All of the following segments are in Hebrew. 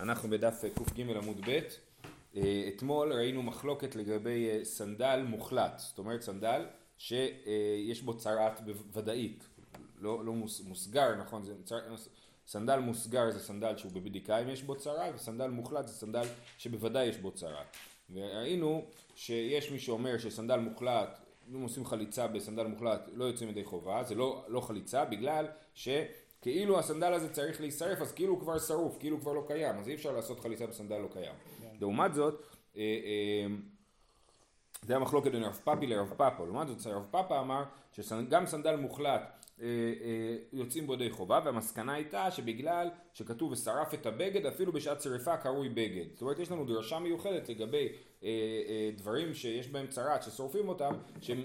אנחנו בדף קג עמוד ב', אה, אתמול ראינו מחלוקת לגבי אה, סנדל מוחלט, זאת אומרת סנדל שיש בו צרעת ודאית, לא, לא מוסגר, נכון, זה צר... סנדל מוסגר זה סנדל שהוא בבדיקה אם יש בו צרעת, וסנדל מוחלט זה סנדל שבוודאי יש בו צרעת. וראינו שיש מי שאומר שסנדל מוחלט, אם עושים חליצה בסנדל מוחלט לא יוצאים ידי חובה, זה לא, לא חליצה בגלל ש... כאילו הסנדל הזה צריך להישרף אז כאילו הוא כבר שרוף, כאילו הוא כבר לא קיים, אז אי אפשר לעשות חליצה בסנדל לא קיים. כן. לעומת זאת, אה, אה, זה המחלוקת בין רב פאפי לרב פאפה, לעומת זאת רב פאפה אמר שגם סנדל מוחלט אה, יוצאים בו די חובה והמסקנה הייתה שבגלל שכתוב ושרף את הבגד אפילו בשעת שרפה קרוי בגד זאת אומרת יש לנו דרשה מיוחדת לגבי דברים שיש בהם צרת ששורפים אותם שהם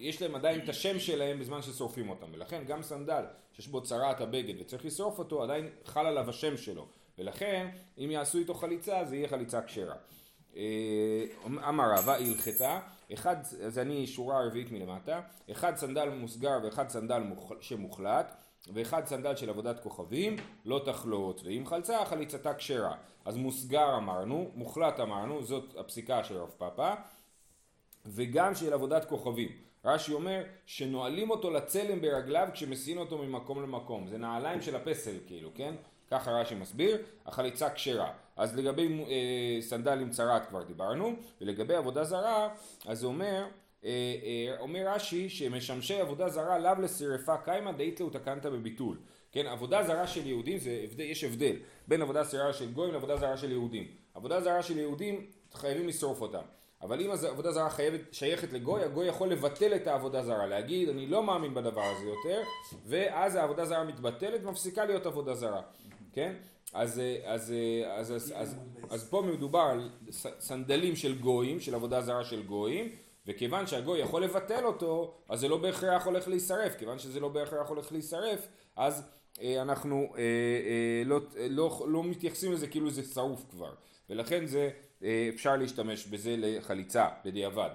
יש להם עדיין את השם שלהם בזמן ששורפים אותם. ולכן גם סנדל שיש בו צרעת הבגד וצריך לשרוף אותו עדיין חל עליו השם שלו. ולכן אם יעשו איתו חליצה זה יהיה חליצה כשרה. אה, אמר רבא הלכתא, אחד, אז אני שורה רביעית מלמטה, אחד סנדל מוסגר ואחד סנדל שמוחלט ואחד סנדל של עבודת כוכבים לא תחלוץ ואם חלצה חליצתה כשרה. אז מוסגר אמרנו, מוחלט אמרנו, זאת הפסיקה של רב פפא וגם של עבודת כוכבים רש"י אומר שנועלים אותו לצלם ברגליו כשמסיעים אותו ממקום למקום. זה נעליים של הפסל כאילו, כן? ככה רש"י מסביר, החליצה כשרה. אז לגבי אה, סנדל עם צרת כבר דיברנו, ולגבי עבודה זרה, אז אומר, אה, אה, אומר רש"י שמשמשי עבודה זרה לאו לשרפה קיימא דאית לו תקנת בביטול. כן, עבודה זרה של יהודים, זה, יש הבדל בין עבודה זרה של גויים לעבודה זרה של יהודים. עבודה זרה של יהודים חייבים לשרוף אותם. אבל אם העבודה זרה חייבת, שייכת לגוי, הגוי יכול לבטל את העבודה זרה, להגיד אני לא מאמין בדבר הזה יותר, ואז העבודה זרה מתבטלת ומפסיקה להיות עבודה זרה, כן? אז, אז, אז, אז, אז, אז פה מדובר על סנדלים של גויים, של עבודה זרה של גויים, וכיוון שהגוי יכול לבטל אותו, אז זה לא בהכרח הולך להישרף, כיוון שזה לא בהכרח הולך להישרף, אז אה, אנחנו אה, אה, לא, לא, לא מתייחסים לזה כאילו זה שרוף כבר, ולכן זה אה, אפשר להשתמש בזה לחליצה בדיעבד.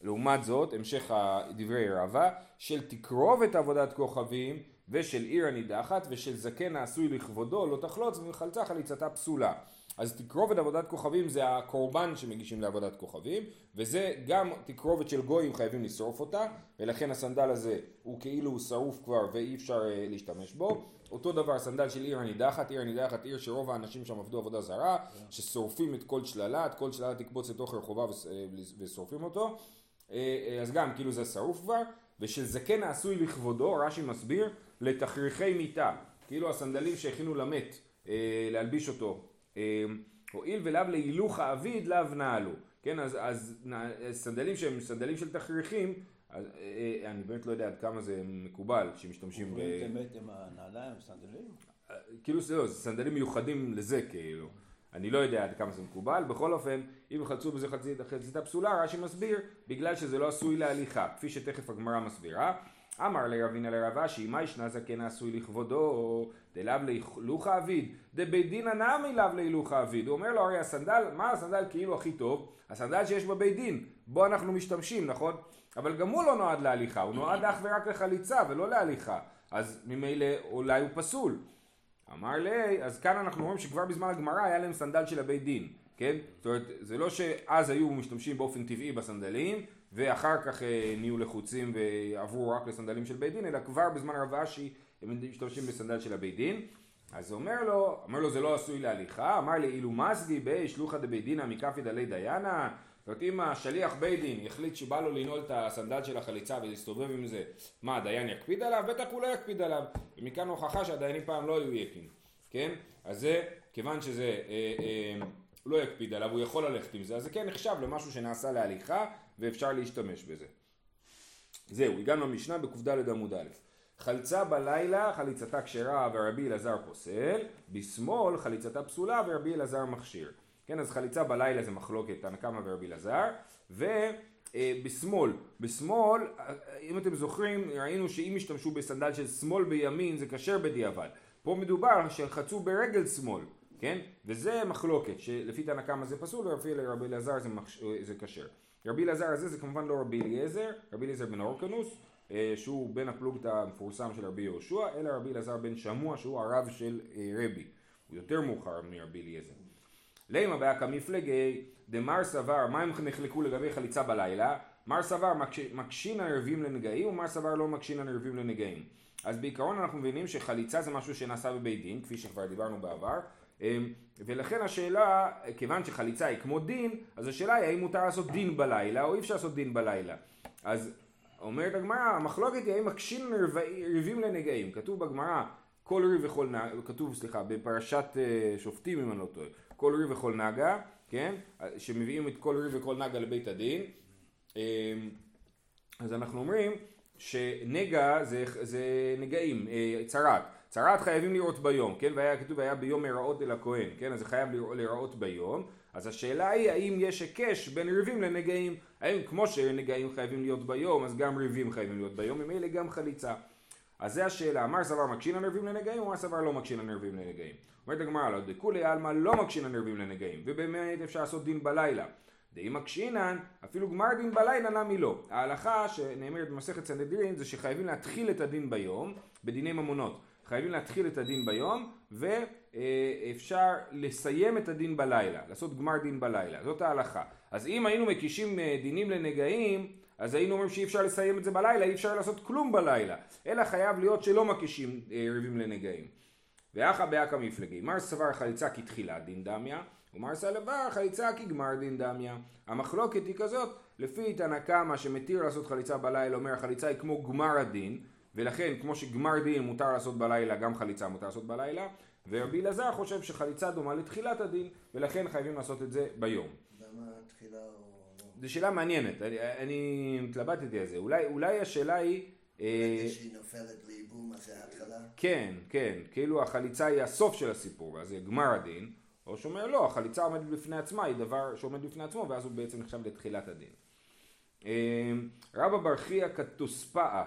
לעומת זאת, המשך דברי רבה, של תקרובת עבודת כוכבים ושל עיר הנידחת ושל זקן העשוי לכבודו לא תחלוץ ומחלצה חליצתה פסולה. אז תקרובת עבודת כוכבים זה הקורבן שמגישים לעבודת כוכבים וזה גם תקרובת של גויים חייבים לשרוף אותה ולכן הסנדל הזה הוא כאילו שרוף כבר ואי אפשר אה, להשתמש בו. אותו דבר סנדל של עיר הנידחת, עיר הנידחת עיר שרוב האנשים שם עבדו עבודה זרה, ששורפים את כל שללה, את כל שללה תקבוץ לתוך רחובה ושורפים אותו, אה, אה, אז גם כאילו זה שרוף כבר, ושל זקן העשוי לכבודו, רש"י מסביר, לתכריכי מיטה, כאילו הסנדלים שהכינו למת אה, להלביש אותו, הואיל ולאו להילוך האביד לאו נעלו, כן, אז, אז סנדלים שהם סנדלים של תכריכים אז אה, אה, אני באמת לא יודע עד כמה זה מקובל שמשתמשים ב... באמת עם הנעליים, סנדלים? אה, כאילו זה סנדלים מיוחדים לזה כאילו. אני לא יודע עד כמה זה מקובל, בכל אופן, אם יחלצו בזה חציתה פסולה, רש"י מסביר, בגלל שזה לא עשוי להליכה, כפי שתכף הגמרא מסבירה. אמר לרבינה לרב אשי, מה ישנה זקן עשוי לכבודו, דלאו להילוך האביד, דבית דינא נמי לאו להילוך האביד. הוא אומר לו, הרי הסנדל, מה הסנדל כאילו הכי טוב? הסנדל שיש בבית דין, בו אנחנו משתמשים, נכון? אבל גם הוא לא נועד להליכה, הוא נועד אך ורק לחליצה ולא להליכה, אז ממילא אולי הוא פסול. אמר לי, אז כאן אנחנו רואים שכבר בזמן הגמרא היה להם סנדל של הבית דין, כן? זאת אומרת, זה לא שאז היו משתמשים באופן טבעי בסנדלים, ואחר כך אה, נהיו לחוצים ועברו רק לסנדלים של בית דין, אלא כבר בזמן רב אשי הם משתמשים בסנדל של הבית דין. אז אומר לו, אומר לו זה לא עשוי להליכה, אמר לי אילו מסגי בי שלוחא דבית דינא מקפי דלי דיינה זאת אומרת אם השליח בית דין יחליט שבא לו לנעול את הסנדל של החליצה ולהסתובב עם זה, מה הדיין יקפיד עליו? בטח הוא לא יקפיד עליו. ומכאן הוכחה שהדיינים פעם לא היו יקים, כן? אז זה, כיוון שזה אה, אה, לא יקפיד עליו, הוא יכול ללכת עם זה, אז זה כן נחשב למשהו שנעשה להליכה ואפשר להשתמש בזה. זהו, הגענו למשנה בקד עמוד א'. חלצה בלילה חליצתה כשרה ורבי אלעזר פוסל, בשמאל חליצתה פסולה ורבי אלעזר מכשיר. כן, אז חליצה בלילה זה מחלוקת תנא קמא ורבי אלעזר, ובשמאל, בשמאל, אם אתם זוכרים, ראינו שאם השתמשו בסנדל של שמאל בימין זה כשר בדיעבד. פה מדובר שחצו ברגל שמאל, כן? וזה מחלוקת, שלפי תנא קמא זה פסול ולפי רבי אלעזר. זה כשר. רבי אלעזר הזה זה כמובן לא רבי אליעזר, רבי אליעזר בן אורקנוס, אה, שהוא בן הפלוגתא המפורסם של רבי יהושע, אלא רבי אלעזר בן שמוע שהוא הרב של אה, רבי. הוא יותר מאוחר מרבי אליעזר. לימה באקא מפלגי דמר סבר, מה הם נחלקו לגבי חליצה בלילה? מר סבר מקשין ערבים לנגעים ומר סבר לא מקשין ערבים לנגעים. אז בעיקרון אנחנו מבינים שחליצה זה משהו שנעשה בבית דין, כפי שכבר דיברנו בעבר, ולכן השאלה, כיוון שחליצה היא כמו דין, אז השאלה היא האם מותר לעשות דין בלילה או אי אפשר לעשות דין בלילה. אז אומרת הגמרא, המחלוקת היא האם מקשין ריבים לנגעים. כתוב בגמרא, כל ריב וכל נגע, כתוב סליחה, בפרשת אה, שופטים אם אני לא טועה, כל ריב וכל נגע, כן? שמביאים את כל ריב וכל נגע לבית הדין. אמ, אז אנחנו אומרים שנגע זה, זה נגעים, אה, צרת. צרת חייבים לראות ביום, כן? והיה כתוב היה ביום מראות אל הכהן, כן? אז זה חייב לראות ביום. אז השאלה היא האם יש היקש בין ריבים לנגעים. האם כמו שנגעים חייבים להיות ביום, אז גם ריבים חייבים להיות ביום, ממילא גם חליצה. אז זה השאלה, אמר סבר מקשין הנרבים לנגעים, אמר סבר לא מקשין הנרבים לנגעים. אומרת הגמרא, לא דכולי עלמא לא מקשין הנרבים לנגעים, ובאמת אפשר לעשות דין בלילה. דאי מקשינן, אפילו גמר דין בלילה נמי לא. ההלכה שנאמרת במסכת סנהדרין זה שחייבים להתחיל את הדין ביום, בדיני ממונות. חייבים להתחיל את הדין ביום, ואפשר לסיים את הדין בלילה, לעשות גמר דין בלילה, זאת ההלכה. אז אם היינו מקישים אה, דינים לנגעים, אז היינו אומרים שאי אפשר לסיים את זה בלילה, אי אפשר לעשות כלום בלילה, אלא חייב להיות שלא מקישים אה, ריבים לנגעים. ואחא באקא מפלגי, מר סבר חליצה כתחילת דין דמיה, ומר סלבר חליצה כגמר דין דמיה. המחלוקת היא כזאת, לפי תנא קמא שמתיר לעשות חליצה בלילה, אומר החליצה היא כמו גמר הדין, ולכן כמו שגמר דין מותר לעשות בלילה, גם חליצה מותר לעשות בלילה, ורבי אלעזר חושב שחליצה דומה לתחילת הדין, ולכן חייבים לעשות את זה ביום. למה תחילה או לא? זו שאלה מעניינת, אני, אני התלבטתי על זה, אולי, אולי השאלה היא... אה, ברגע שהיא נופלת לייבום, אז זה ההתחלה? כן, כן, כאילו החליצה היא הסוף של הסיפור, אז זה גמר הדין, או שאומר לא, החליצה עומדת בפני עצמה, היא דבר שעומד בפני עצמו, ואז הוא בעצם נחשב לתחילת הדין. אה, רבא בר חייא כתוספאה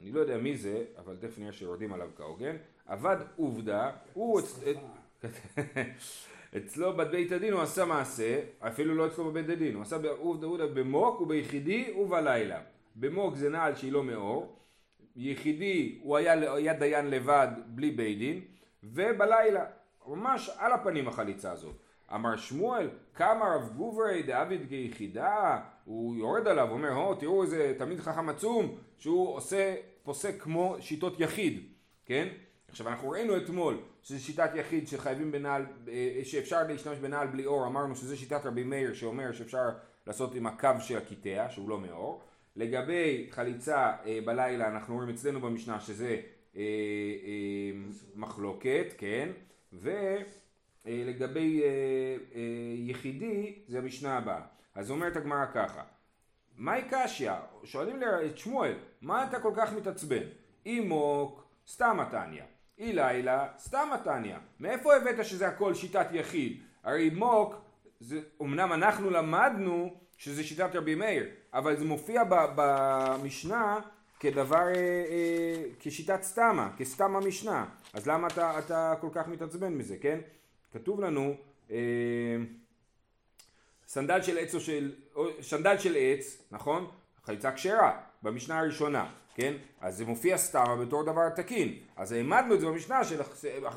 אני לא יודע מי זה, אבל תכף נראה שיורדים עליו כהוגן, עבד עובדה, הוא אצלו בבית הדין הוא עשה מעשה, אפילו לא אצלו בבית הדין, הוא עשה עובדה עובדה במוק וביחידי ובלילה. במוק זה נעל שהיא לא מאור, יחידי הוא היה, היה דיין לבד בלי בית דין, ובלילה, ממש על הפנים החליצה הזאת. אמר שמואל, כמה רב גוברי דאביד כיחידה, הוא יורד עליו, אומר, הו, תראו איזה תלמיד חכם עצום, שהוא עושה, פוסק כמו שיטות יחיד, כן? עכשיו אנחנו ראינו אתמול שזו שיטת יחיד שחייבים בנעל, אה, שאפשר להשתמש בנעל בלי אור, אמרנו שזו שיטת רבי מאיר שאומר שאפשר לעשות עם הקו של הקטע, שהוא לא מאור. לגבי חליצה אה, בלילה אנחנו רואים אצלנו במשנה שזה אה, מחלוקת, כן? ו... לגבי אה, יחידי זה המשנה הבאה. אז אומרת הגמרא ככה, מהי קשיא? שואלים את שמואל, מה אתה כל כך מתעצבן? אי מוק, סתם מתניא. אי לילה, סתם מתניא. מאיפה הבאת שזה הכל שיטת יחיד? הרי מוק, זה, אמנם אנחנו למדנו שזה שיטת רבי מאיר, אבל זה מופיע ב, במשנה כדבר, אה, אה, כשיטת סתמה, כסתם המשנה. אז למה אתה, אתה כל כך מתעצבן מזה, כן? כתוב לנו אה, סנדל של עץ או של, או, שנדל של עץ, נכון? חליצה כשרה, במשנה הראשונה, כן? אז זה מופיע סתמה בתור דבר תקין. אז העמדנו את זה במשנה של,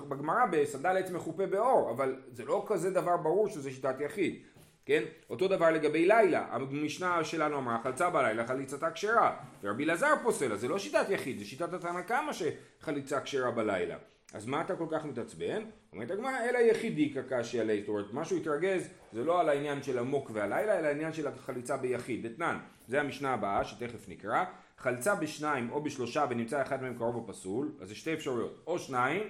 בגמרא בסנדל עץ מחופה באור, אבל זה לא כזה דבר ברור שזה שיטת יחיד. כן? אותו דבר לגבי לילה, המשנה שלנו אמרה חלצה בלילה חליצתה כשרה, ורבי אלעזר פוסל, אז זה לא שיטת יחיד, זה שיטת התנא קמא שחליצה כשרה בלילה. אז מה אתה כל כך מתעצבן? אומרת הגמרא, אלא יחידי קקשי עלי, זאת אומרת, מה שהוא התרגז זה לא על העניין של המוק והלילה, אלא העניין של החליצה ביחיד. אתנן, זה המשנה הבאה שתכף נקרא, חלצה בשניים או בשלושה ונמצא אחד מהם קרוב או פסול, אז זה שתי אפשרויות, או שניים,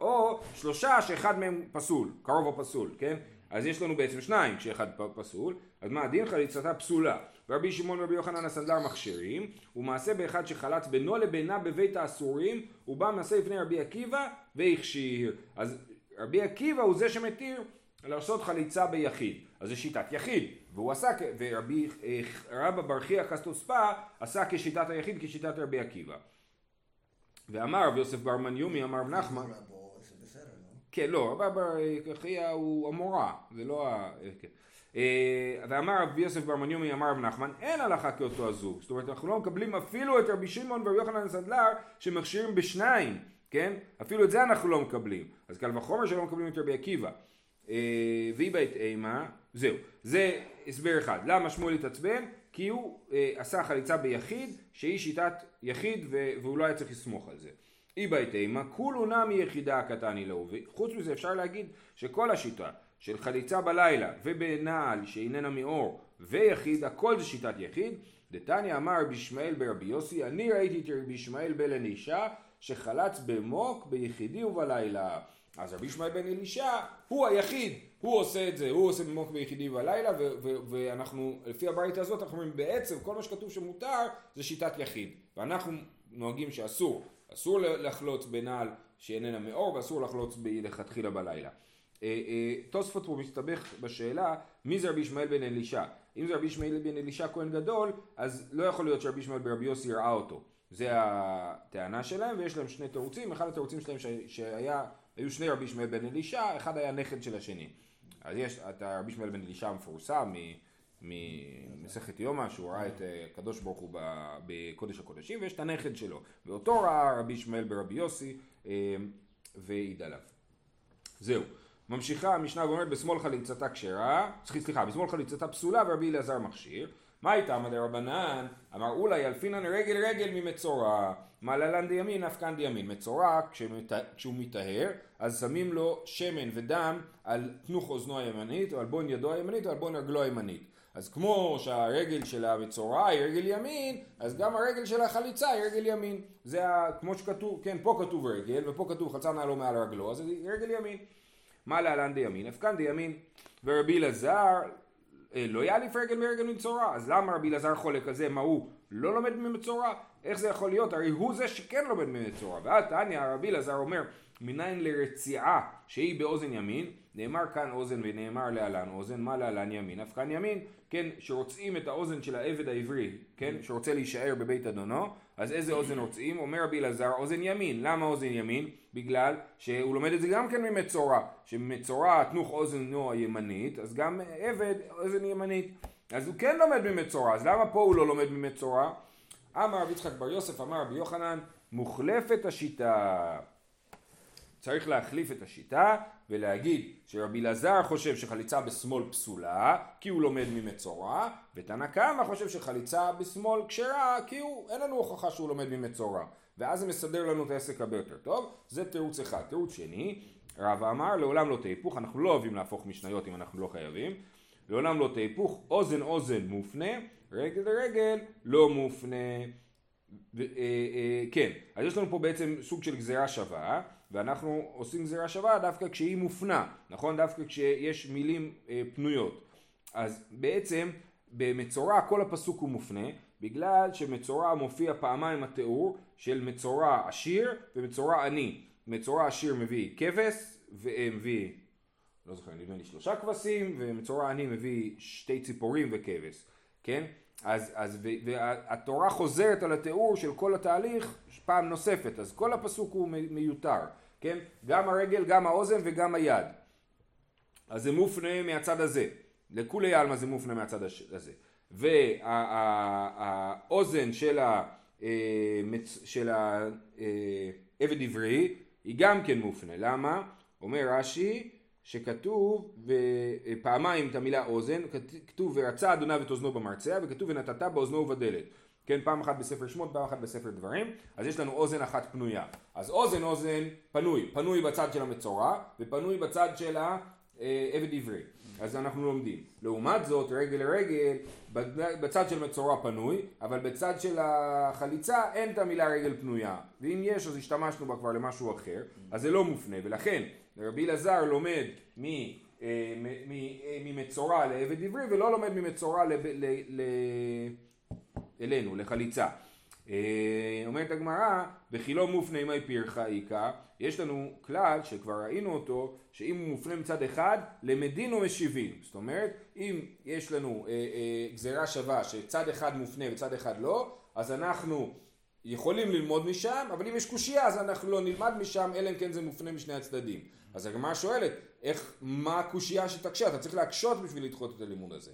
או שלושה שאחד מהם פסול, קרוב או פסול, כן? אז יש לנו בעצם שניים כשאחד פסול, אז מה הדין חליצתה פסולה. ורבי שמעון ורבי יוחנן הסנדלר מכשירים, ומעשה באחד שחלץ בינו לבינה בבית האסורים, הוא בא מעשה לפני רבי עקיבא והכשיר. אז רבי עקיבא הוא זה שמתיר לעשות חליצה ביחיד. אז זה שיטת יחיד, והוא עשה, ורבי אה, רבא ברכיה קסטוספה עשה כשיטת היחיד כשיטת רבי עקיבא. ואמר רבי יוסף בר מניומי אמר רב נחמן כן, לא, רבא ברכיה הוא המורה, זה לא ה... כן. אה, ואמר רבי יוסף בר מניומי אמר רב נחמן אין הלכה כאותו הזוג זאת אומרת אנחנו לא מקבלים אפילו את רבי שמעון ורבי יוחנן סנדלר שמכשירים בשניים כן? אפילו את זה אנחנו לא מקבלים. אז קל וחומר שלא מקבלים את רבי עקיבא. אה, והיא בית אימה, זהו. זה הסבר אחד. למה שמואל התעצבן? כי הוא אה, עשה חליצה ביחיד, שהיא שיטת יחיד והוא לא היה צריך לסמוך על זה. אי בית אימה, כולו נמי יחידה הקטני לאו. וחוץ מזה אפשר להגיד שכל השיטה של חליצה בלילה ובנעל שאיננה מאור ויחיד, הכל זה שיטת יחיד. דתניא אמר רבי ישמעאל ברבי יוסי, אני ראיתי את רבי ישמעאל בן אלישע שחלץ במוק ביחידי ובלילה. אז רבי ישמעאל בן אלישע הוא היחיד, הוא עושה את זה, הוא עושה במוק ביחידי ובלילה ואנחנו, לפי הברית הזאת אנחנו אומרים בעצם כל מה שכתוב שמותר זה שיטת יחיד ואנחנו נוהגים שאסור, אסור לחלוץ בנעל שאיננה מאור ואסור לחלוץ לכתחילה בלילה. אה, אה, תוספות פה מסתבך בשאלה מי זה רבי ישמעאל בן אלישע? אם זה רבי ישמעאל בן אלישע כהן גדול אז לא יכול להיות שרבי ישמעאל ברבי יוסי ראה אותו. זה הטענה שלהם ויש להם שני תירוצים. אחד התירוצים שלהם שהיה היו שני רבי ישמעאל בן אלישע אחד היה נכד של השני. אז יש את הרבי ישמעאל בן אלישע המפורסם ממסכת יומא שהוא ראה את אה, הקדוש ברוך הוא בקודש הקודשים ויש את הנכד שלו. ואותו ראה רבי ישמעאל ברבי יוסי והעיד עליו. זהו ממשיכה המשנה ואומרת בשמאל חליצתה כשרה, סליחה, בשמאל חליצתה פסולה ורבי אלעזר מכשיר. מה איתה מדי רבנן? אמר אולי אלפינן רגל רגל ממצורע, מעללן דימין נפקן דימין. מצורע כשהוא מטהר אז שמים לו שמן ודם על תנוך אוזנו הימנית או על בון ידו הימנית או על בון רגלו הימנית. אז כמו שהרגל של המצורע היא רגל ימין, אז גם הרגל של החליצה היא רגל ימין. זה כמו שכתוב, כן, פה כתוב רגל ופה כתוב חלצה נעלו מעל רגלו, אז היא רגל ימין. מה להלן דימין? הפקן דימין ורבי אלעזר אה, לא יאליף רגל מרגל מצורע. אז למה רבי אלעזר חולק על זה? מה הוא לא לומד ממצורע איך זה יכול להיות? הרי הוא זה שכן לומד ממצורע ואז תניא רבי אלעזר אומר מניין לרציעה שהיא באוזן ימין? נאמר כאן אוזן ונאמר להלן אוזן. מה להלן ימין? אף כאן ימין כן שרוצאים את האוזן של העבד העברי כן שרוצה להישאר בבית אדונו אז איזה אוזן רוצים אומר רבי אלעזר אוזן ימין. למה אוזן ימין בגלל שהוא לומד את זה גם כן ממצורע, שמצורע תנוך אוזנו הימנית, אז גם עבד אוזן ימנית. אז הוא כן לומד ממצורע, אז למה פה הוא לא לומד ממצורע? אמר רבי יצחק בר יוסף, אמר רבי יוחנן, מוחלפת השיטה. צריך להחליף את השיטה ולהגיד שרבי אלעזר חושב שחליצה בשמאל פסולה כי הוא לומד ממצורע ותנא קמא חושב שחליצה בשמאל כשרה כי הוא, אין לנו הוכחה שהוא לומד ממצורע ואז זה מסדר לנו את העסק הרבה יותר טוב, זה תירוץ אחד. תירוץ שני, רב אמר לעולם לא תהפוך, אנחנו לא אוהבים להפוך משניות אם אנחנו לא חייבים, לעולם לא תהפוך, אוזן אוזן מופנה, רגל לרגל לא מופנה. ו, אה, אה, כן, אז יש לנו פה בעצם סוג של גזירה שווה, ואנחנו עושים גזירה שווה דווקא כשהיא מופנה, נכון? דווקא כשיש מילים אה, פנויות. אז בעצם במצורע כל הפסוק הוא מופנה, בגלל שמצורע מופיע פעמיים התיאור של מצורע עשיר ומצורע עני. מצורע עשיר מביא כבש ומביא, לא זוכר, נדמה לי שלושה כבשים, ומצורע עני מביא שתי ציפורים וכבש, כן? אז, אז והתורה חוזרת על התיאור של כל התהליך פעם נוספת, אז כל הפסוק הוא מיותר, כן? גם הרגל, גם האוזן וגם היד. אז זה מופנה מהצד הזה, לכולי עלמא זה מופנה מהצד הזה. והאוזן של, ה, של העבד עברי היא גם כן מופנה. למה? אומר רש"י שכתוב פעמיים את המילה אוזן, כתוב ורצה אדוניו את אוזנו במרצע וכתוב ונתת באוזנו ובדלת. כן, פעם אחת בספר שמות, פעם אחת בספר דברים, אז יש לנו אוזן אחת פנויה. אז אוזן אוזן פנוי, פנוי בצד של המצורע ופנוי בצד של העבד עברי. אז אנחנו לומדים. לעומת זאת, רגל לרגל, בצד של מצורע פנוי, אבל בצד של החליצה אין את המילה רגל פנויה. ואם יש, אז השתמשנו בה כבר למשהו אחר, אז זה לא מופנה. ולכן, רבי אלעזר לומד מ... אה, אה, ממצורע לעבד עברי ולא לומד ממצורע לב, ל, ל, אלינו, לחליצה. אה, אומרת הגמרא, וכי לא מופנה מי פרחה איכה, יש לנו כלל שכבר ראינו אותו, שאם הוא מופנה מצד אחד, למדין ומשיבים. זאת אומרת, אם יש לנו אה, אה, גזירה שווה שצד אחד מופנה וצד אחד לא, אז אנחנו יכולים ללמוד משם, אבל אם יש קושייה אז אנחנו לא נלמד משם, אלא אם כן זה מופנה משני הצדדים. אז הגמרא שואלת, איך, מה הקושייה שתקשה? אתה צריך להקשות בשביל לדחות את הלימוד הזה,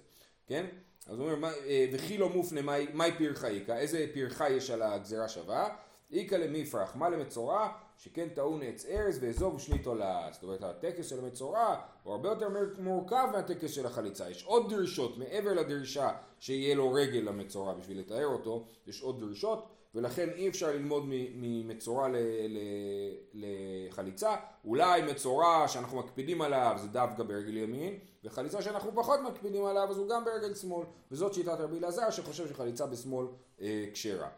כן? אז הוא אומר, אה, וכי לא מופנה, מהי פרחה איכה? איזה פרחה יש על הגזירה שווה? איכה למפרח, מה למצורע? שכן טעון עץ ארז ואזוב ושני תולעה. זאת אומרת הטקס של המצורע הוא הרבה יותר מורכב מהטקס של החליצה. יש עוד דרישות מעבר לדרישה שיהיה לו רגל למצורע בשביל לתאר אותו, יש עוד דרישות ולכן אי אפשר ללמוד ממצורע לחליצה. אולי מצורע שאנחנו מקפידים עליו זה דווקא ברגל ימין וחליצה שאנחנו פחות מקפידים עליו אז הוא גם ברגל שמאל וזאת שיטת רבי אלעזר שחושב שחליצה בשמאל אה, כשרה.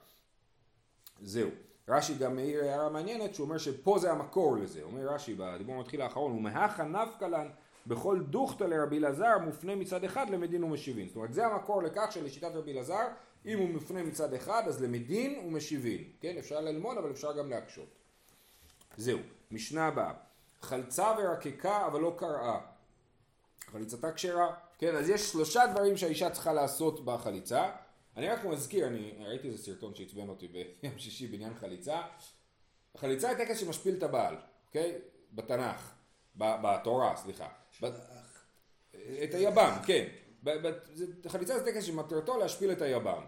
זהו. רש"י גם מעיר הערה מעניינת שהוא אומר שפה זה המקור לזה, אומר רש"י בדיבור המתחיל האחרון, ומהכה נפקא לן בכל דוכתא לרבי אלעזר מופנה מצד אחד למדין ומשיבין. זאת אומרת זה המקור לכך שלשיטת רבי אלעזר אם הוא מופנה מצד אחד אז למדין ומשיבין. כן אפשר ללמוד אבל אפשר גם להקשות. זהו, משנה הבאה. חלצה ורקקה אבל לא קראה. חליצתה כשרה. כן אז יש שלושה דברים שהאישה צריכה לעשות בחליצה. אני רק מזכיר, אני ראיתי איזה סרטון שעצבן אותי ביום שישי בעניין חליצה. חליצה היא טקס שמשפיל את הבעל, אוקיי? בתנ"ך, בתורה, סליחה. את היבם, כן. חליצה זה טקס שמטרתו להשפיל את היבם.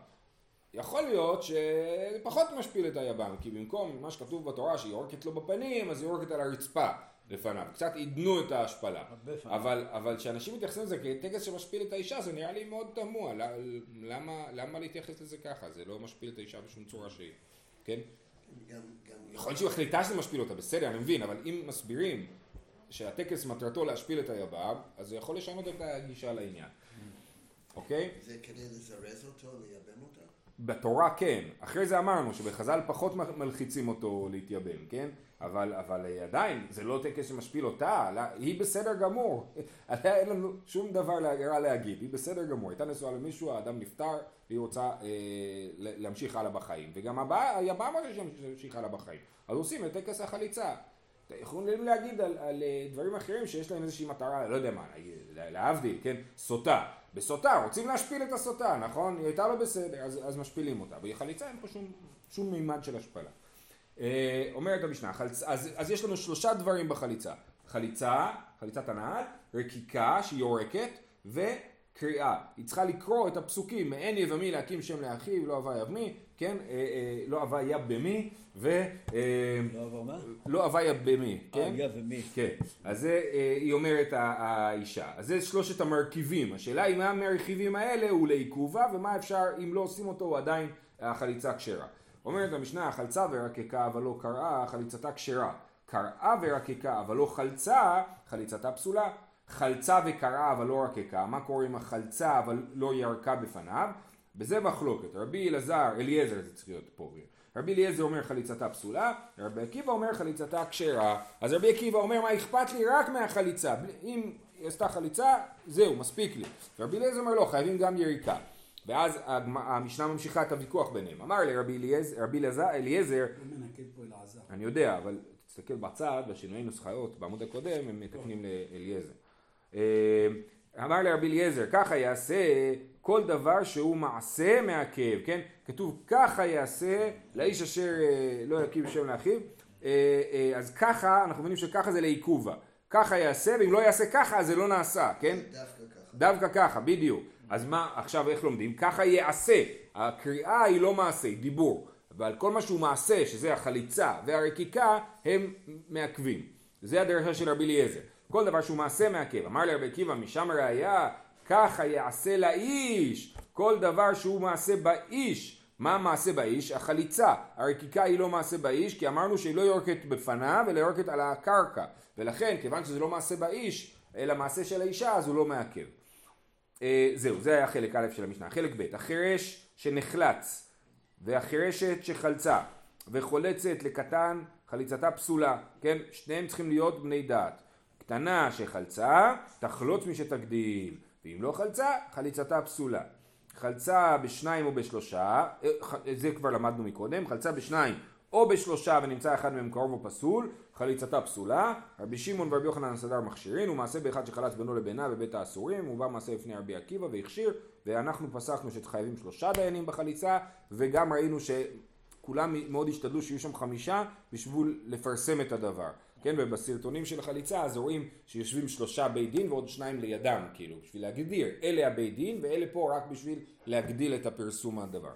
יכול להיות שפחות משפיל את היבם, כי במקום מה שכתוב בתורה שהיא יורקת לו בפנים, אז היא יורקת על הרצפה. לפניו, קצת עידנו את ההשפלה, אבל, אבל כשאנשים מתייחסים לזה כטקס שמשפיל את האישה זה נראה לי מאוד תמוה, למה, למה להתייחס לזה ככה, זה לא משפיל את האישה בשום צורה שהיא, כן? יכול להיות שהיא החליטה שזה משפיל אותה, בסדר, אני מבין, אבל אם מסבירים שהטקס מטרתו להשפיל את היבב, אז זה יכול לשנות את הגישה לעניין, אוקיי? זה כדי לזרז אותו, לייבם אותה? בתורה כן, אחרי זה אמרנו שבחז"ל פחות מלחיצים אותו להתייבם, כן? אבל, אבל אה, עדיין זה לא טקס שמשפיל אותה, לה, היא בסדר גמור, עליה אין לנו שום דבר רע להגיד, היא בסדר גמור, הייתה נשואה למישהו, האדם נפטר, והיא רוצה אה, להמשיך הלאה בחיים, וגם הבא, הבאה אמרה שימשיך הלאה בחיים, אז עושים את טקס החליצה. יכולים להגיד על, על אה, דברים אחרים שיש להם איזושהי מטרה, לא יודע מה, להבדיל, כן, סוטה, בסוטה, רוצים להשפיל את הסוטה, נכון? היא הייתה לא בסדר, אז, אז משפילים אותה, בחליצה אין פה שום, שום מימד של השפלה. אה, אומרת המשנה, חלצ... אז, אז יש לנו שלושה דברים בחליצה. חליצה, חליצת הנעת, רקיקה שהיא יורקת, וקריאה. היא צריכה לקרוא את הפסוקים, מעין יבמי להקים שם לאחיו, לא אבה יבמי, כן? אה, אה, לא אבה יבמי, ו... אה, לא אבה מה? לא אבה יבמי, כן? אה, יבמי. כן. אז זה, היא אומרת האישה. אז זה שלושת המרכיבים. השאלה היא מה המרכיבים האלה הוא לעיכובה, ומה אפשר, אם לא עושים אותו, הוא עדיין החליצה כשרה. אומרת המשנה, חלצה ורקקה אבל לא קראה, חליצתה כשרה. קראה ורקקה אבל לא חלצה, חליצתה פסולה. חלצה וקראה אבל לא רקקה, מה קורה עם החלצה אבל לא ירקה בפניו? בזה מחלוקת. רבי אלעזר, אליעזר זה צריך להיות פה. רבי אליעזר אומר חליצתה פסולה, רבי עקיבא אומר חליצתה כשרה. אז רבי עקיבא אומר מה אכפת לי רק מהחליצה. אם היא עשתה חליצה, זהו, מספיק לי. רבי אליעזר אומר לא, חייבים גם יריקה. ואז המשנה ממשיכה את הוויכוח ביניהם. אמר לרבי אליעזר, אני יודע, אבל תסתכל בצד, בשינויי נוסחאות, בעמוד הקודם, הם מתקנים לאליעזר. אה, אמר לרבי אליעזר, ככה יעשה כל דבר שהוא מעשה מעכב, כן? כתוב ככה יעשה לאיש אשר אה, לא יקים שם לאחיו, אה, אז ככה, אנחנו מבינים שככה זה לעיכובה. ככה יעשה, ואם לא יעשה ככה, אז זה לא נעשה, כן? דווקא ככה. דווקא ככה, בדיוק. אז מה, עכשיו איך לומדים? ככה יעשה. הקריאה היא לא מעשה, היא דיבור. אבל כל מה שהוא מעשה, שזה החליצה והרקיקה, הם מעכבים. זה הדרשה של רבי אליעזר. כל דבר שהוא מעשה מעכב. אמר לרבי עקיבא, משם ראיה, ככה יעשה לאיש. כל דבר שהוא מעשה באיש. מה מעשה באיש? החליצה. הרקיקה היא לא מעשה באיש, כי אמרנו שהיא לא יורקת בפניו, אלא יורקת על הקרקע. ולכן, כיוון שזה לא מעשה באיש, אלא מעשה של האישה, אז הוא לא מעכב. אה, זהו, זה היה חלק א' של המשנה. חלק ב', החירש שנחלץ והחירשת שחלצה וחולצת לקטן חליצתה פסולה, כן? שניהם צריכים להיות בני דעת. קטנה שחלצה תחלוץ משתגדיל, ואם לא חלצה חליצתה פסולה. חלצה בשניים או בשלושה, אה, זה כבר למדנו מקודם, חלצה בשניים או בשלושה ונמצא אחד מהם קרוב או פסול, חליצתה פסולה. רבי שמעון ורבי יוחנן הסדר מכשירין, הוא מעשה באחד שחלץ בינו לבינה בבית האסורים, הוא בא מעשה לפני רבי עקיבא והכשיר, ואנחנו פסחנו שחייבים שלושה דיינים בחליצה, וגם ראינו שכולם מאוד השתדלו שיהיו שם חמישה בשביל לפרסם את הדבר. כן, ובסרטונים של החליצה אז רואים שיושבים שלושה בית דין ועוד שניים לידם, כאילו, בשביל להגדיר, אלה הבית דין ואלה פה רק בשביל להגדיל את הפרסום הדבר.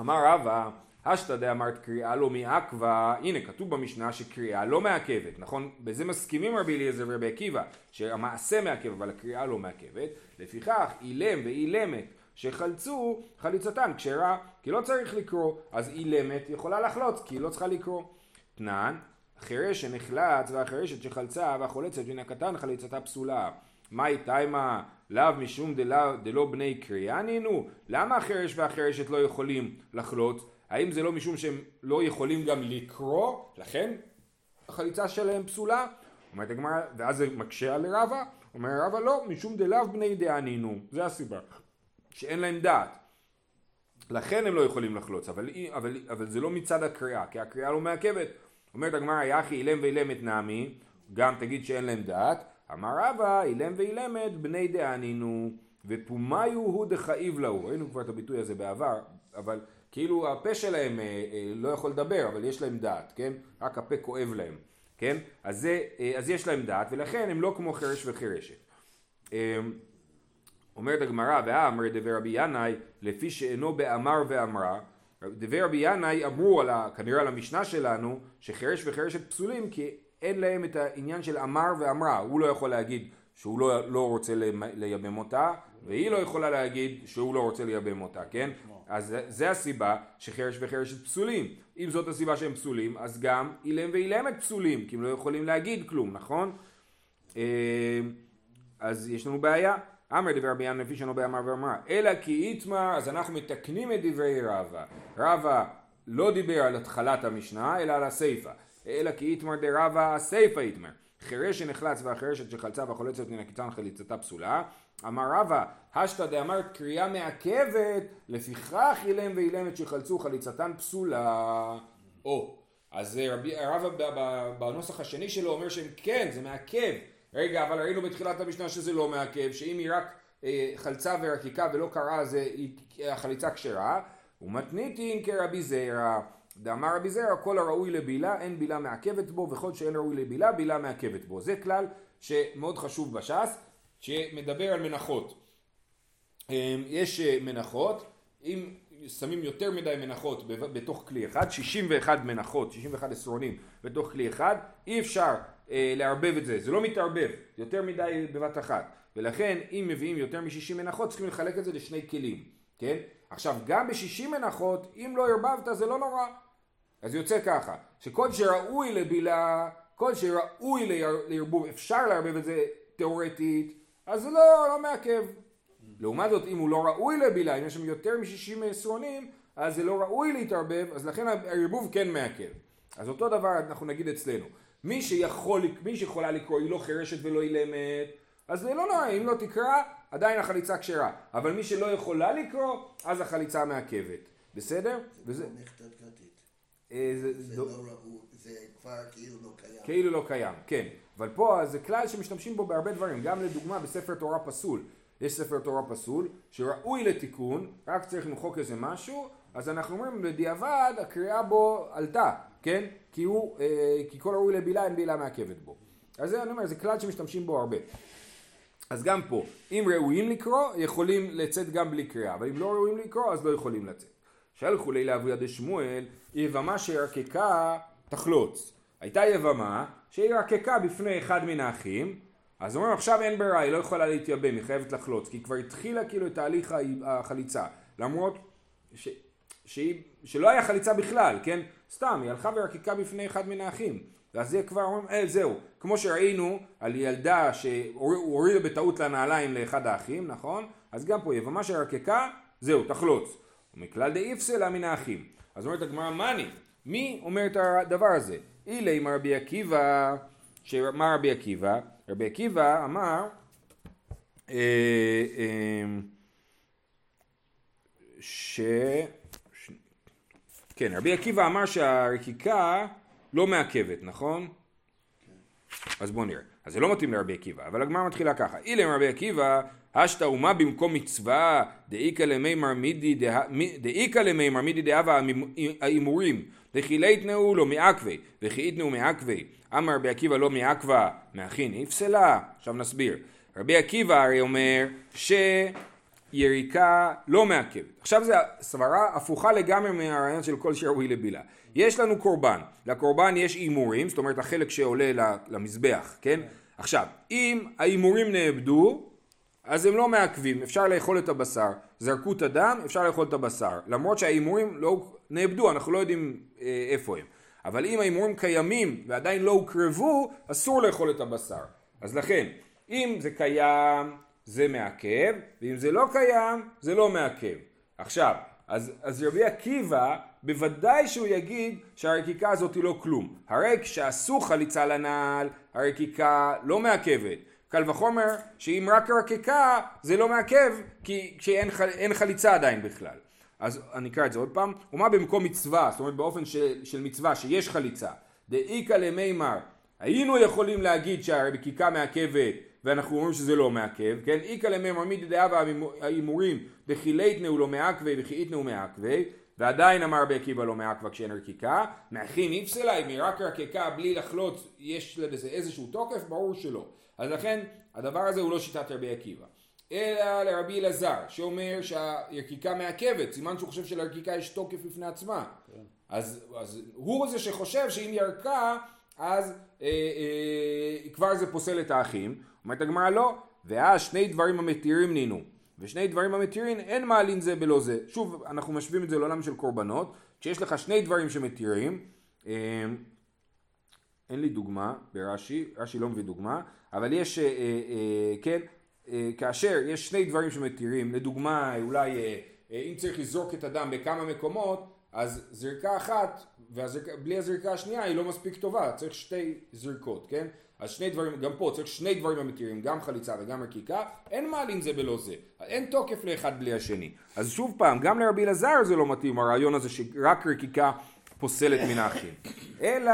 אמר רבא אשתא דאמרת קריאה לא מעכבה, הנה כתוב במשנה שקריאה לא מעכבת, נכון? בזה מסכימים רבי אליעזר ורבי עקיבא, שהמעשה מעכב אבל הקריאה לא מעכבת, לפיכך אילם ואילמת שחלצו חליצתן כשרה, כי לא צריך לקרוא, אז אילמת יכולה לחלוץ כי היא לא צריכה לקרוא. תנן, חירש שנחלץ והחירשת שחלצה והחולצת מן הקטן חליצתה פסולה. מאי תימה לאו משום דלא, דלא בני קריאה נינו? למה החירש והחירשת לא יכולים לחלוץ? האם זה לא משום שהם לא יכולים גם לקרוא? לכן החליצה שלהם פסולה? אומרת הגמרא, ואז זה מקשה על רבא? אומר רבא לא, משום דלאו בני דענינו, זה הסיבה, שאין להם דעת. לכן הם לא יכולים לחלוץ, אבל, אבל, אבל זה לא מצד הקריאה, כי הקריאה לא מעכבת. אומרת הגמרא, יחי אילם ואילמת נעמי, גם תגיד שאין להם דעת, אמר רבא, אילם ואילמת בני דענינו, ופומיו הוא דכאיב להו. ראינו כבר את הביטוי הזה בעבר, אבל כאילו הפה שלהם אה, אה, לא יכול לדבר, אבל יש להם דעת, כן? רק הפה כואב להם, כן? אז, זה, אה, אז יש להם דעת, ולכן הם לא כמו חרש וחירשת. אה, אומרת הגמרא, ואמר דבר רבי ינאי, לפי שאינו באמר ואמרה, דבר רבי ינאי אמרו על ה, כנראה על המשנה שלנו, שחירש וחירשת פסולים, כי אין להם את העניין של אמר ואמרה, הוא לא יכול להגיד שהוא לא, לא רוצה לייבם אותה, והיא לא יכולה להגיד שהוא לא רוצה לייבם אותה, כן? אז זה הסיבה שחרש וחרשת פסולים. אם זאת הסיבה שהם פסולים, אז גם אילם ואילמת פסולים, כי הם לא יכולים להגיד כלום, נכון? אה, אז יש לנו בעיה. אמר דבר רבי ינא לפי שאינו באמר ואמרה, אלא כי איתמר, אז אנחנו מתקנים את דברי רבא. רבא לא דיבר על התחלת המשנה, אלא על הסיפא. אלא כי איתמר דרבא הסיפא איתמר. חירש שנחלץ והחירשת שחלצה והחולצת מן הקיצן חליצתה פסולה. אמר רבא, השתא דאמרת קריאה מעכבת, לפיכך אילם ואילמת שחלצו חליצתן פסולה. או, אז רבא בנוסח השני שלו אומר שהם כן, זה מעכב. רגע, אבל ראינו בתחילת המשנה שזה לא מעכב, שאם היא רק אה, חלצה ורקיקה ולא קרה, זה החליצה כשרה. ומתניתין כרבי זרע. דאמר רבי זרע, כל הראוי לבילה, אין בילה מעכבת בו, וכל שאין ראוי לבילה, בילה מעכבת בו. זה כלל שמאוד חשוב בש"ס, שמדבר על מנחות. אמ, יש אה, מנחות, אם שמים יותר מדי מנחות בתוך כלי אחד, 61 מנחות, 61 עשרונים בתוך כלי אחד, אי אפשר אה, לערבב את זה, זה לא מתערבב, יותר מדי בבת אחת, ולכן אם מביאים יותר מ-60 מנחות צריכים לחלק את זה לשני כלים, כן? עכשיו גם ב-60 מנחות, אם לא ערבבת זה לא נורא, אז יוצא ככה, שכל שראוי לבילה, כל שראוי לערבוב, אפשר לערבב את זה תאורטית, אז זה לא, לא מעכב. לעומת זאת, אם הוא לא ראוי לבילה, אם יש שם יותר מ-60 עשרונים, אז זה לא ראוי להתערבב, אז לכן הערבוב כן מעכב. אז אותו דבר אנחנו נגיד אצלנו. מי שיכול, מי שיכולה לקרוא היא לא חירשת ולא אילמת, אז זה לא נורא, אם לא תקרא, עדיין החליצה כשרה. אבל מי שלא יכולה לקרוא, אז החליצה מעכבת. בסדר? זה וזה... אה, זה, זה, לא ראוי, זה כבר כאילו לא קיים. כאילו לא קיים, כן. אבל פה זה כלל שמשתמשים בו בהרבה דברים. גם לדוגמה בספר תורה פסול. יש ספר תורה פסול שראוי לתיקון, רק צריך למחוק איזה משהו, אז אנחנו אומרים בדיעבד הקריאה בו עלתה, כן? כי, הוא, אה, כי כל ראוי לבילה אין בילה מעכבת בו. אז זה אני אומר, זה כלל שמשתמשים בו הרבה. אז גם פה, אם ראויים לקרוא, יכולים לצאת גם בלי קריאה, אבל אם לא ראויים לקרוא, אז לא יכולים לצאת. שלחו לי לאבויה דשמואל, יבמה שירקקה תחלוץ. הייתה יבמה שהיא רקקה בפני אחד מן האחים, אז אומרים עכשיו אין ברירה, היא לא יכולה להתייבם, היא חייבת לחלוץ, כי היא כבר התחילה כאילו את תהליך החליצה, למרות ש, שהיא, שלא היה חליצה בכלל, כן? סתם, היא הלכה ורקיקה בפני אחד מן האחים, ואז זה כבר אומרים, אה, זהו, כמו שראינו על ילדה שהורידה בטעות לנעליים לאחד האחים, נכון? אז גם פה יבמה שרקקה, זהו, תחלוץ. ומכלל דאיפסלה מן האחים. אז אומרת הגמרא, מאני, מי אומר את הדבר הזה? אילי מרבי עקיבא, מה רבי עקיבא? רבי עקיבא אמר אה, אה, ש... כן, רבי עקיבא אמר שהרקיקה לא מעכבת, נכון? אז בואו נראה. אז זה לא מתאים לרבי עקיבא, אבל הגמרא מתחילה ככה. אילם רבי עקיבא, השתא אומה במקום מצווה, דאיכא למימר מידי דאבה ההימורים, וכי ליתנאו לא מעכבי, וכי איתנאו מעכבי, אמר רבי עקיבא לא מעכבה, מאחין נפסלה, עכשיו נסביר. רבי עקיבא הרי אומר ש... יריקה לא מעכבת. עכשיו זו סברה הפוכה לגמרי מהרעיון של כל שראוי לבילה. יש לנו קורבן, לקורבן יש הימורים, זאת אומרת החלק שעולה למזבח, כן? עכשיו, אם ההימורים נאבדו, אז הם לא מעכבים, אפשר לאכול את הבשר, זרקו את הדם, אפשר לאכול את הבשר, למרות שההימורים לא נאבדו, אנחנו לא יודעים אה, איפה הם. אבל אם ההימורים קיימים ועדיין לא הוקרבו, אסור לאכול את הבשר. אז לכן, אם זה קיים, זה מעכב, ואם זה לא קיים, זה לא מעכב. עכשיו, אז, אז רבי עקיבא, בוודאי שהוא יגיד שהרקיקה הזאת היא לא כלום. הרי כשעשו חליצה לנעל, הרקיקה לא מעכבת. קל וחומר שאם רק רקיקה זה לא מעכב כי כשאין חליצה עדיין בכלל. אז אני אקרא את זה עוד פעם. ומה במקום מצווה, זאת אומרת באופן של, של מצווה שיש חליצה. דאיכא למימר, היינו יכולים להגיד שהרקיקה מעכבת ואנחנו אומרים שזה לא מעכב, כן? איכא למימר מי דדעה וההימורים דחילייתנהו לא מעכבי וכאיתנהו מעכבי ועדיין אמר בעקיבא לא מעכבה כשאין רקיקה, מאחים איפסלה, אם היא רק רקיקה בלי לחלוץ יש לזה איזשהו תוקף? ברור שלא. אז לכן הדבר הזה הוא לא שיטת רבי עקיבא. אלא לרבי אלעזר שאומר שהרקיקה מעכבת, סימן שהוא חושב שלרקיקה יש תוקף בפני עצמה. כן. אז, אז הוא זה שחושב שאם ירקה אז אה, אה, כבר זה פוסל את האחים. אומרת הגמרא לא, ואז שני דברים המתירים נינו. ושני דברים המתירים אין מעלין זה בלא זה. שוב, אנחנו משווים את זה לעולם של קורבנות, כשיש לך שני דברים שמתירים, אה, אין לי דוגמה ברש"י, רש"י לא מביא דוגמה, אבל יש, אה, אה, כן, כאשר יש שני דברים שמתירים, לדוגמה אולי אם צריך לזרוק את הדם בכמה מקומות, אז זריקה אחת ובלי הזריקה השנייה היא לא מספיק טובה, צריך שתי זריקות, כן? אז שני דברים, גם פה צריך שני דברים המתירים, גם חליצה וגם רקיקה, אין מעלין זה בלא זה, אין תוקף לאחד בלי השני. אז שוב פעם, גם לרבי אלעזר זה לא מתאים, הרעיון הזה שרק רקיקה פוסלת מן האחים. אלא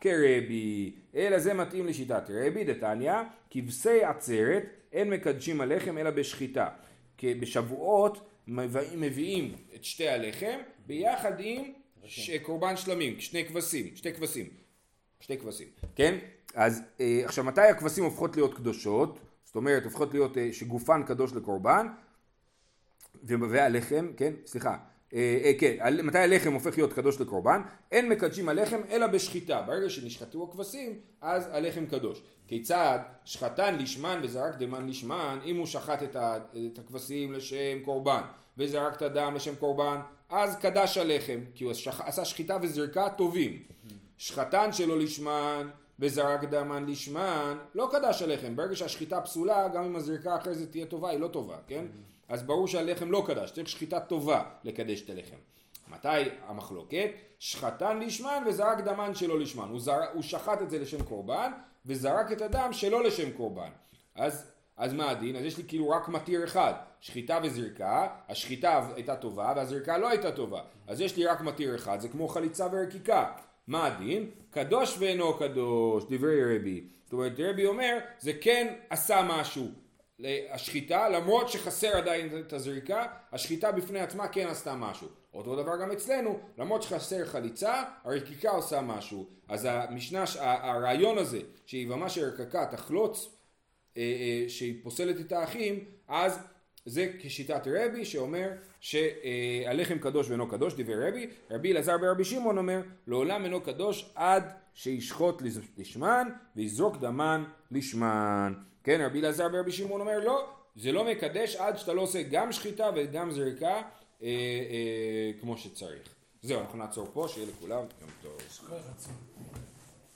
כרבי, אלא זה מתאים לשיטת רבי, דתניא, כבשי עצרת, אין מקדשים הלחם אלא בשחיטה. כי בשבועות מביאים את שתי הלחם ביחד עם קורבן שלמים, שני כבשים, שתי כבשים, שתי כבשים, כן? אז אה, עכשיו מתי הכבשים הופכות להיות קדושות? זאת אומרת הופכות להיות אה, שגופן קדוש לקורבן והלחם, כן, סליחה, אה, אה, כן, מתי הלחם הופך להיות קדוש לקורבן? אין מקדשים הלחם אלא בשחיטה. ברגע שנשחטו הכבשים, אז הלחם קדוש. כיצד שחטן לשמן וזרק דמן לשמן, אם הוא שחט את, ה, את הכבשים לשם קורבן וזרק את הדם לשם קורבן, אז קדש הלחם, כי הוא עשה שחיטה וזרקה טובים. שחטן שלא לשמן וזרק דמן לשמן, לא קדש הלחם. ברגע שהשחיטה פסולה, גם אם הזרקה אחרי זה תהיה טובה, היא לא טובה, כן? אז ברור שהלחם לא קדש, צריך שחיטה טובה לקדש את הלחם. מתי המחלוקת? שחטן לשמן וזרק דמן שלא לשמן. הוא, זר... הוא שחט את זה לשם קורבן וזרק את הדם שלא לשם קורבן. אז, אז מה הדין? אז יש לי כאילו רק מתיר אחד, שחיטה וזרקה, השחיטה הייתה טובה והזרקה לא הייתה טובה. אז יש לי רק מתיר אחד, זה כמו חליצה ורקיקה. מה הדין? קדוש ואינו קדוש, דברי רבי. זאת אומרת, רבי אומר, זה כן עשה משהו. השחיטה, למרות שחסר עדיין את הזריקה, השחיטה בפני עצמה כן עשתה משהו. אותו דבר גם אצלנו, למרות שחסר חליצה, הרקיקה עושה משהו. אז המשנה, הרעיון הזה, שיבמה של רקקה תחלוץ, שהיא פוסלת את האחים, אז זה כשיטת רבי שאומר שהלחם קדוש ואינו קדוש, דיבר רבי, רבי אלעזר ברבי שמעון אומר לעולם אינו קדוש עד שישחוט לשמן ויזרוק דמן לשמן. כן, רבי אלעזר ברבי שמעון אומר לא, זה לא מקדש עד שאתה לא עושה גם שחיטה וגם זריקה אה, אה, כמו שצריך. זהו, אנחנו נעצור פה, שיהיה לכולם יום טוב.